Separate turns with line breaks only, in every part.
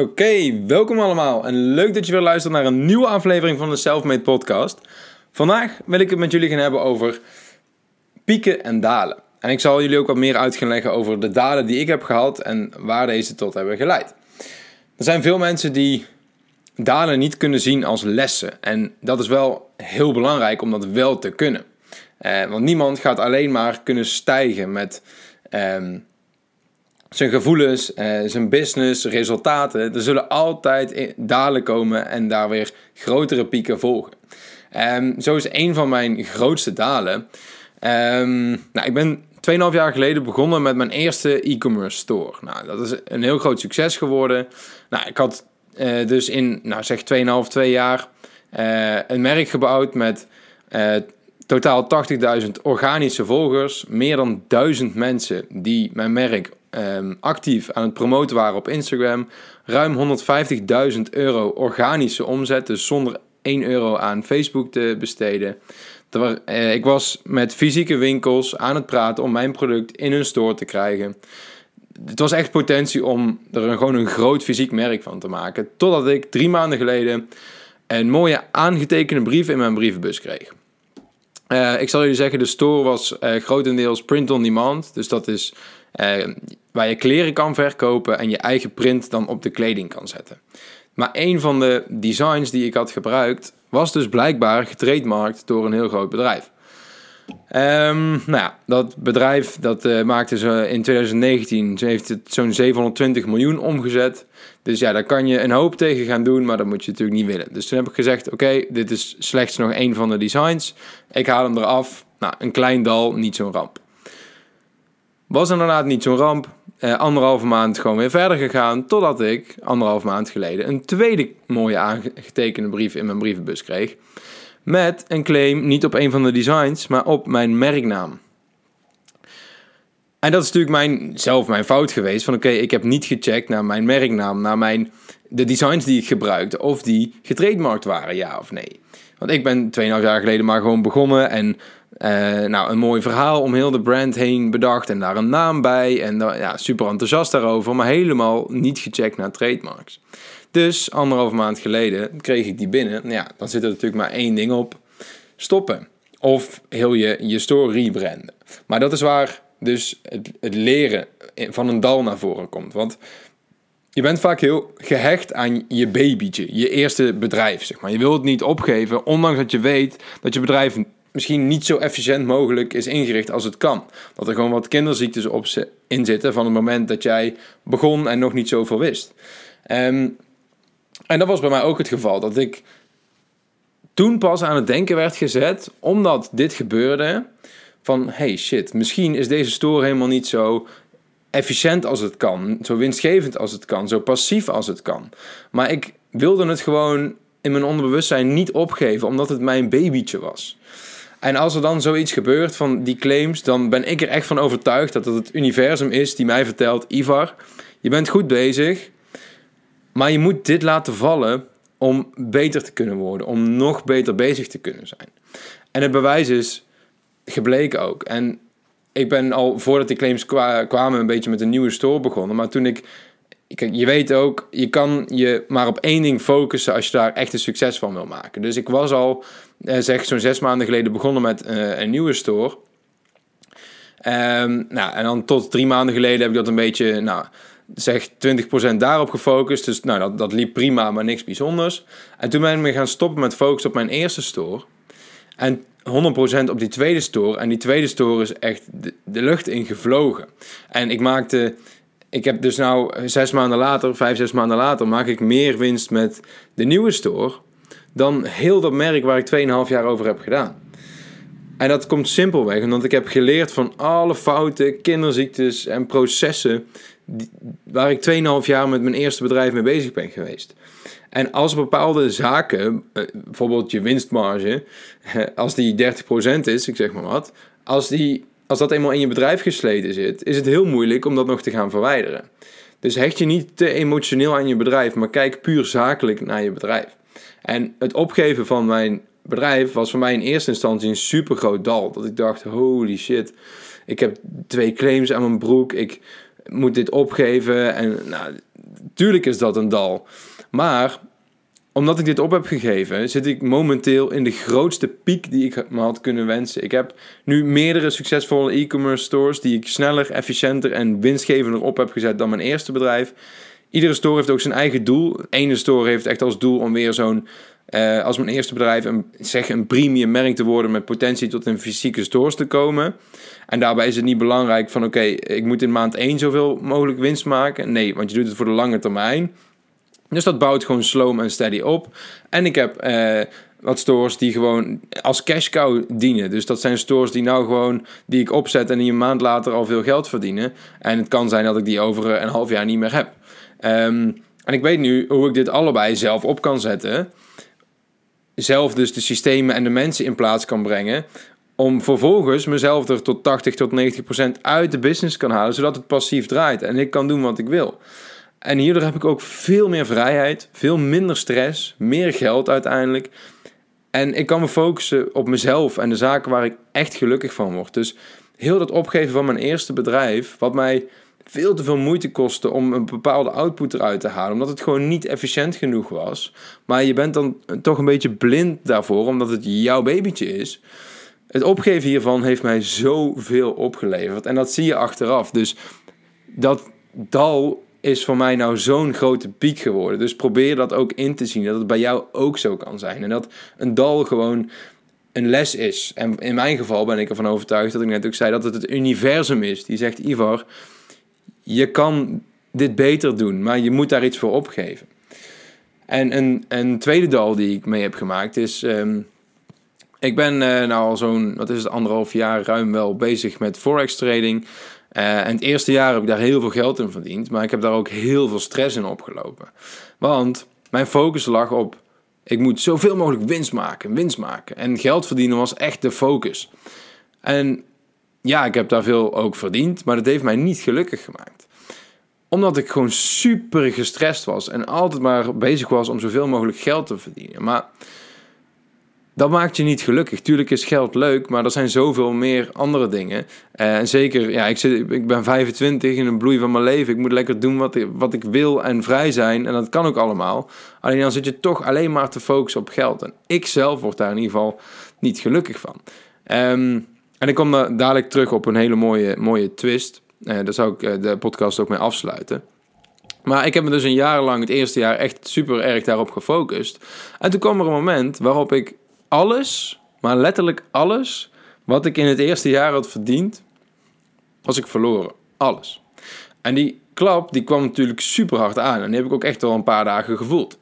Oké, welkom allemaal en leuk dat je weer luistert naar een nieuwe aflevering van de Selfmade Podcast. Vandaag wil ik het met jullie gaan hebben over pieken en dalen. En ik zal jullie ook wat meer uit gaan leggen over de dalen die ik heb gehad en waar deze tot hebben geleid. Er zijn veel mensen die dalen niet kunnen zien als lessen. En dat is wel heel belangrijk om dat wel te kunnen. Eh, want niemand gaat alleen maar kunnen stijgen met ehm, zijn gevoelens, eh, zijn business, resultaten. Er zullen altijd dalen komen en daar weer grotere pieken volgen. Um, zo is een van mijn grootste dalen. Um, nou, ik ben 2,5 jaar geleden begonnen met mijn eerste e-commerce store. Nou, dat is een heel groot succes geworden. Nou, ik had uh, dus in, nou zeg 2,5, 2 jaar uh, een merk gebouwd met totaal 80.000 organische volgers. Meer dan 1000 mensen die mijn merk um, actief aan het promoten waren op Instagram. Ruim 150.000 euro organische omzet, dus zonder 1 euro aan Facebook te besteden. Uh, ik was met fysieke winkels aan het praten om mijn product in hun store te krijgen. Het was echt potentie om er gewoon een groot fysiek merk van te maken. Totdat ik drie maanden geleden een mooie aangetekende brief in mijn brievenbus kreeg. Uh, ik zal jullie zeggen, de store was uh, grotendeels print on demand. Dus dat is uh, waar je kleren kan verkopen en je eigen print dan op de kleding kan zetten. Maar een van de designs die ik had gebruikt was dus blijkbaar getrademarkt door een heel groot bedrijf. Um, nou ja, dat bedrijf dat uh, maakte ze in 2019 ze heeft het zo'n 720 miljoen omgezet. Dus ja, daar kan je een hoop tegen gaan doen, maar dat moet je natuurlijk niet willen. Dus toen heb ik gezegd: Oké, dit is slechts nog één van de designs. Ik haal hem eraf. Nou, een klein dal, niet zo'n ramp. Was inderdaad niet zo'n ramp. Uh, anderhalve maand gewoon weer verder gegaan. Totdat ik anderhalve maand geleden een tweede mooie aangetekende brief in mijn brievenbus kreeg. Met een claim niet op een van de designs, maar op mijn merknaam. En dat is natuurlijk mijn, zelf mijn fout geweest. Van oké, ik heb niet gecheckt naar mijn merknaam, naar mijn, de designs die ik gebruikte. Of die getrademarkt waren, ja of nee. Want ik ben 2,5 jaar geleden maar gewoon begonnen. En uh, nou, een mooi verhaal om heel de brand heen bedacht. En daar een naam bij. En ja, super enthousiast daarover. Maar helemaal niet gecheckt naar trademarks. Dus anderhalf maand geleden kreeg ik die binnen. Nou ja, dan zit er natuurlijk maar één ding op. Stoppen. Of heel je, je store rebranden. Maar dat is waar dus het, het leren van een dal naar voren komt. Want je bent vaak heel gehecht aan je babytje, je eerste bedrijf, zeg maar. Je wilt het niet opgeven, ondanks dat je weet dat je bedrijf misschien niet zo efficiënt mogelijk is ingericht als het kan. Dat er gewoon wat kinderziektes op in zitten van het moment dat jij begon en nog niet zoveel wist. Um, en dat was bij mij ook het geval. Dat ik toen pas aan het denken werd gezet, omdat dit gebeurde. Van hey shit, misschien is deze store helemaal niet zo efficiënt als het kan, zo winstgevend als het kan, zo passief als het kan. Maar ik wilde het gewoon in mijn onderbewustzijn niet opgeven, omdat het mijn babytje was. En als er dan zoiets gebeurt van die claims, dan ben ik er echt van overtuigd dat het het universum is die mij vertelt: Ivar, je bent goed bezig, maar je moet dit laten vallen om beter te kunnen worden, om nog beter bezig te kunnen zijn. En het bewijs is gebleken ook. En ik ben al voordat die claims kwamen een beetje met een nieuwe store begonnen. Maar toen ik. je weet ook, je kan je maar op één ding focussen als je daar echt een succes van wil maken. Dus ik was al, eh, zeg zo'n zes maanden geleden begonnen met uh, een nieuwe store. Um, nou, en dan tot drie maanden geleden heb ik dat een beetje, nou, zeg 20% daarop gefocust. Dus nou, dat, dat liep prima, maar niks bijzonders. En toen ben ik gaan stoppen met focus op mijn eerste store. En 100% op die tweede store. En die tweede store is echt de, de lucht in gevlogen. En ik maakte. Ik heb dus nou zes maanden later, vijf, zes maanden later, maak ik meer winst met de nieuwe store. dan heel dat merk waar ik 2,5 jaar over heb gedaan. En dat komt simpelweg omdat ik heb geleerd van alle fouten, kinderziektes en processen. Waar ik 2,5 jaar met mijn eerste bedrijf mee bezig ben geweest. En als bepaalde zaken, eh, bijvoorbeeld je winstmarge, als die 30% is, ik zeg maar wat, als, die, als dat eenmaal in je bedrijf gesleten zit, is het heel moeilijk om dat nog te gaan verwijderen. Dus hecht je niet te emotioneel aan je bedrijf, maar kijk puur zakelijk naar je bedrijf. En het opgeven van mijn bedrijf was voor mij in eerste instantie een super groot dal. Dat ik dacht, holy shit, ik heb twee claims aan mijn broek, ik moet dit opgeven. En nou, is dat een dal. Maar omdat ik dit op heb gegeven, zit ik momenteel in de grootste piek die ik me had kunnen wensen. Ik heb nu meerdere succesvolle e-commerce stores die ik sneller, efficiënter en winstgevender op heb gezet dan mijn eerste bedrijf. Iedere store heeft ook zijn eigen doel. De ene store heeft echt als doel om weer zo'n, uh, als mijn eerste bedrijf, een, zeg een premium merk te worden met potentie tot in fysieke stores te komen. En daarbij is het niet belangrijk van oké, ik moet in maand 1 zoveel mogelijk winst maken. Nee, want je doet het voor de lange termijn. Dus dat bouwt gewoon slow en steady op. En ik heb uh, wat stores die gewoon als cash cow dienen. Dus dat zijn stores die nou gewoon die ik opzet en die een maand later al veel geld verdienen. En het kan zijn dat ik die over een half jaar niet meer heb. Um, en ik weet nu hoe ik dit allebei zelf op kan zetten. Zelf dus de systemen en de mensen in plaats kan brengen. Om vervolgens mezelf er tot 80 tot 90 procent uit de business kan halen. Zodat het passief draait. En ik kan doen wat ik wil. En hierdoor heb ik ook veel meer vrijheid, veel minder stress, meer geld uiteindelijk. En ik kan me focussen op mezelf en de zaken waar ik echt gelukkig van word. Dus heel dat opgeven van mijn eerste bedrijf, wat mij veel te veel moeite kostte om een bepaalde output eruit te halen, omdat het gewoon niet efficiënt genoeg was. Maar je bent dan toch een beetje blind daarvoor, omdat het jouw babytje is. Het opgeven hiervan heeft mij zoveel opgeleverd en dat zie je achteraf. Dus dat dal is voor mij nou zo'n grote piek geworden. Dus probeer dat ook in te zien, dat het bij jou ook zo kan zijn. En dat een dal gewoon een les is. En in mijn geval ben ik ervan overtuigd, dat ik net ook zei, dat het het universum is. Die zegt, Ivar, je kan dit beter doen, maar je moet daar iets voor opgeven. En een, een tweede dal die ik mee heb gemaakt is... Um, ik ben uh, nou al zo'n, wat is het, anderhalf jaar ruim wel bezig met forex trading. Uh, en het eerste jaar heb ik daar heel veel geld in verdiend, maar ik heb daar ook heel veel stress in opgelopen. Want mijn focus lag op, ik moet zoveel mogelijk winst maken, winst maken. En geld verdienen was echt de focus. En ja, ik heb daar veel ook verdiend, maar dat heeft mij niet gelukkig gemaakt. Omdat ik gewoon super gestrest was en altijd maar bezig was om zoveel mogelijk geld te verdienen. Maar dat maakt je niet gelukkig. Tuurlijk is geld leuk, maar er zijn zoveel meer andere dingen. Uh, en zeker, ja, ik, zit, ik ben 25 in een bloei van mijn leven. Ik moet lekker doen wat ik, wat ik wil en vrij zijn. En dat kan ook allemaal. Alleen dan zit je toch alleen maar te focussen op geld. En ik zelf word daar in ieder geval niet gelukkig van. Um, en ik kom dadelijk terug op een hele mooie, mooie twist. Uh, daar zou ik uh, de podcast ook mee afsluiten. Maar ik heb me dus een jaar lang, het eerste jaar, echt super erg daarop gefocust. En toen kwam er een moment waarop ik alles, maar letterlijk alles, wat ik in het eerste jaar had verdiend, was ik verloren. Alles. En die klap, die kwam natuurlijk super hard aan. En die heb ik ook echt al een paar dagen gevoeld.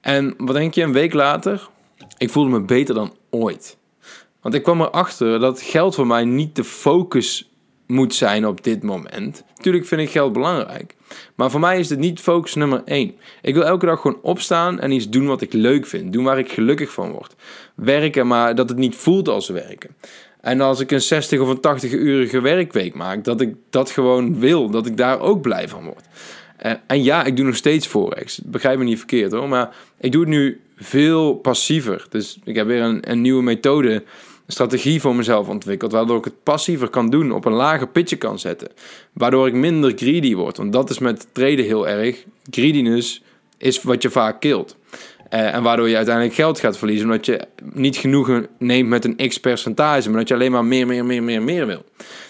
En wat denk je, een week later, ik voelde me beter dan ooit. Want ik kwam erachter dat geld voor mij niet de focus moet zijn op dit moment. Tuurlijk vind ik geld belangrijk. Maar voor mij is dit niet focus nummer één. Ik wil elke dag gewoon opstaan en iets doen wat ik leuk vind. Doen waar ik gelukkig van word. Werken, maar dat het niet voelt als werken. En als ik een 60 of een 80-urige werkweek maak, dat ik dat gewoon wil. Dat ik daar ook blij van word. En, en ja, ik doe nog steeds Forex. Begrijp me niet verkeerd hoor. Maar ik doe het nu veel passiever. Dus ik heb weer een, een nieuwe methode strategie voor mezelf ontwikkeld, waardoor ik het passiever kan doen, op een lager pitje kan zetten. Waardoor ik minder greedy word, want dat is met traden heel erg. Greediness is wat je vaak kilt. Uh, en waardoor je uiteindelijk geld gaat verliezen, omdat je niet genoegen neemt met een x percentage, maar dat je alleen maar meer, meer, meer, meer, meer wil.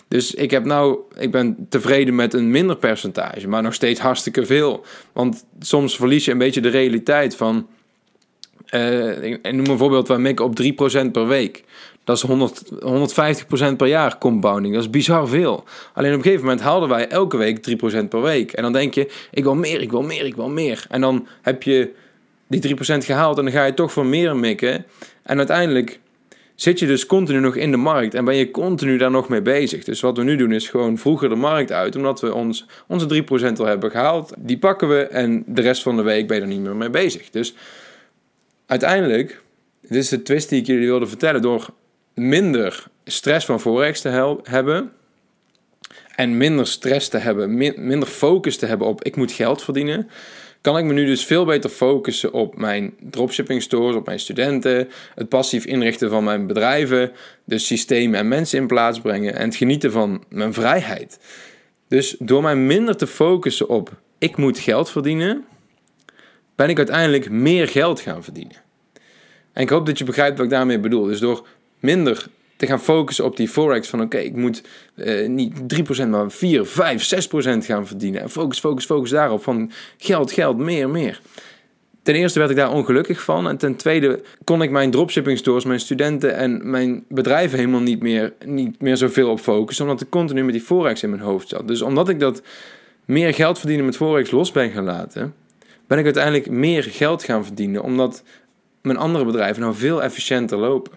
Dus ik heb nou, ik ben tevreden met een minder percentage, maar nog steeds hartstikke veel. Want soms verlies je een beetje de realiteit van. Uh, ik noem een voorbeeld waar ik op 3% per week. Dat is 100, 150% per jaar compounding. Dat is bizar veel. Alleen op een gegeven moment haalden wij elke week 3% per week. En dan denk je, ik wil meer, ik wil meer, ik wil meer. En dan heb je die 3% gehaald en dan ga je toch voor meer mikken. En uiteindelijk zit je dus continu nog in de markt en ben je continu daar nog mee bezig. Dus wat we nu doen is gewoon vroeger de markt uit, omdat we ons, onze 3% al hebben gehaald. Die pakken we en de rest van de week ben je er niet meer mee bezig. Dus uiteindelijk, dit is de twist die ik jullie wilde vertellen, door minder stress van Forex te hebben. En minder stress te hebben, minder focus te hebben op ik moet geld verdienen. Kan ik me nu dus veel beter focussen op mijn dropshipping stores, op mijn studenten, het passief inrichten van mijn bedrijven, de systemen en mensen in plaats brengen en het genieten van mijn vrijheid. Dus door mij minder te focussen op ik moet geld verdienen, ben ik uiteindelijk meer geld gaan verdienen. En ik hoop dat je begrijpt wat ik daarmee bedoel. Dus door minder te gaan focussen op die forex van oké, ik moet uh, niet 3% maar 4, 5, 6% gaan verdienen. En focus, focus, focus daarop van geld, geld, meer, meer. Ten eerste werd ik daar ongelukkig van. En ten tweede kon ik mijn dropshipping stores, mijn studenten en mijn bedrijven helemaal niet meer, niet meer zoveel op focussen. Omdat ik continu met die forex in mijn hoofd zat. Dus omdat ik dat meer geld verdienen met forex los ben gaan laten, ben ik uiteindelijk meer geld gaan verdienen. Omdat mijn andere bedrijven nou veel efficiënter lopen.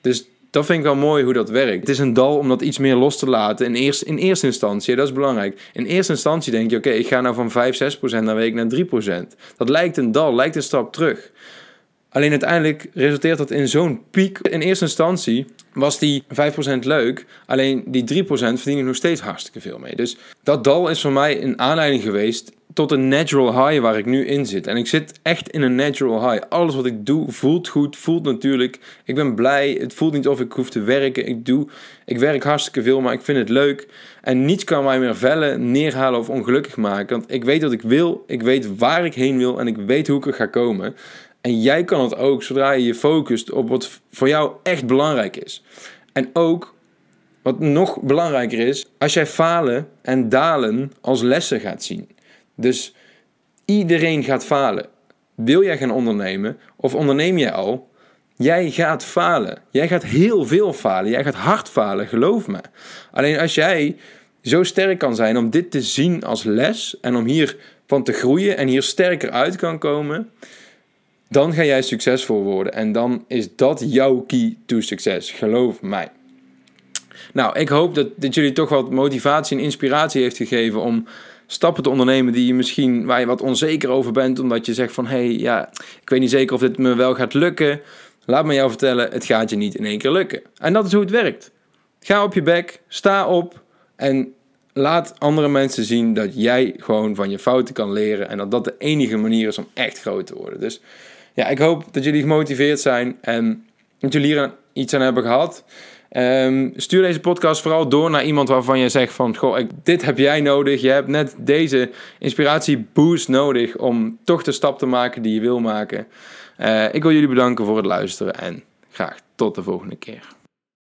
Dus dat vind ik wel mooi hoe dat werkt. Het is een dal om dat iets meer los te laten in, eerst, in eerste instantie. Dat is belangrijk. In eerste instantie denk je, oké, ik ga nou van 5, 6 procent naar week naar 3 procent. Dat lijkt een dal, lijkt een stap terug. Alleen uiteindelijk resulteert dat in zo'n piek. In eerste instantie was die 5% leuk, alleen die 3% verdien ik nog steeds hartstikke veel mee. Dus dat dal is voor mij een aanleiding geweest tot een natural high waar ik nu in zit. En ik zit echt in een natural high. Alles wat ik doe voelt goed, voelt natuurlijk. Ik ben blij. Het voelt niet of ik hoef te werken. Ik doe, ik werk hartstikke veel, maar ik vind het leuk. En niets kan mij meer vellen, neerhalen of ongelukkig maken. Want ik weet wat ik wil, ik weet waar ik heen wil en ik weet hoe ik er ga komen. En jij kan het ook zodra je je focust op wat voor jou echt belangrijk is. En ook, wat nog belangrijker is, als jij falen en dalen als lessen gaat zien. Dus iedereen gaat falen. Wil jij gaan ondernemen of onderneem jij al? Jij gaat falen. Jij gaat heel veel falen. Jij gaat hard falen, geloof me. Alleen als jij zo sterk kan zijn om dit te zien als les en om hier van te groeien en hier sterker uit kan komen, dan ga jij succesvol worden. En dan is dat jouw key to succes. Geloof mij. Nou, ik hoop dat dit jullie toch wat motivatie en inspiratie heeft gegeven om stappen te ondernemen die je misschien, waar je wat onzeker over bent, omdat je zegt van hé, hey, ja, ik weet niet zeker of dit me wel gaat lukken. Laat me jou vertellen, het gaat je niet in één keer lukken. En dat is hoe het werkt. Ga op je bek, sta op en laat andere mensen zien dat jij gewoon van je fouten kan leren en dat dat de enige manier is om echt groot te worden. Dus ja, ik hoop dat jullie gemotiveerd zijn en dat jullie hier iets aan hebben gehad. Um, stuur deze podcast vooral door naar iemand waarvan je zegt van... Goh, dit heb jij nodig. Je hebt net deze inspiratieboost nodig om toch de stap te maken die je wil maken. Uh, ik wil jullie bedanken voor het luisteren en graag tot de volgende keer.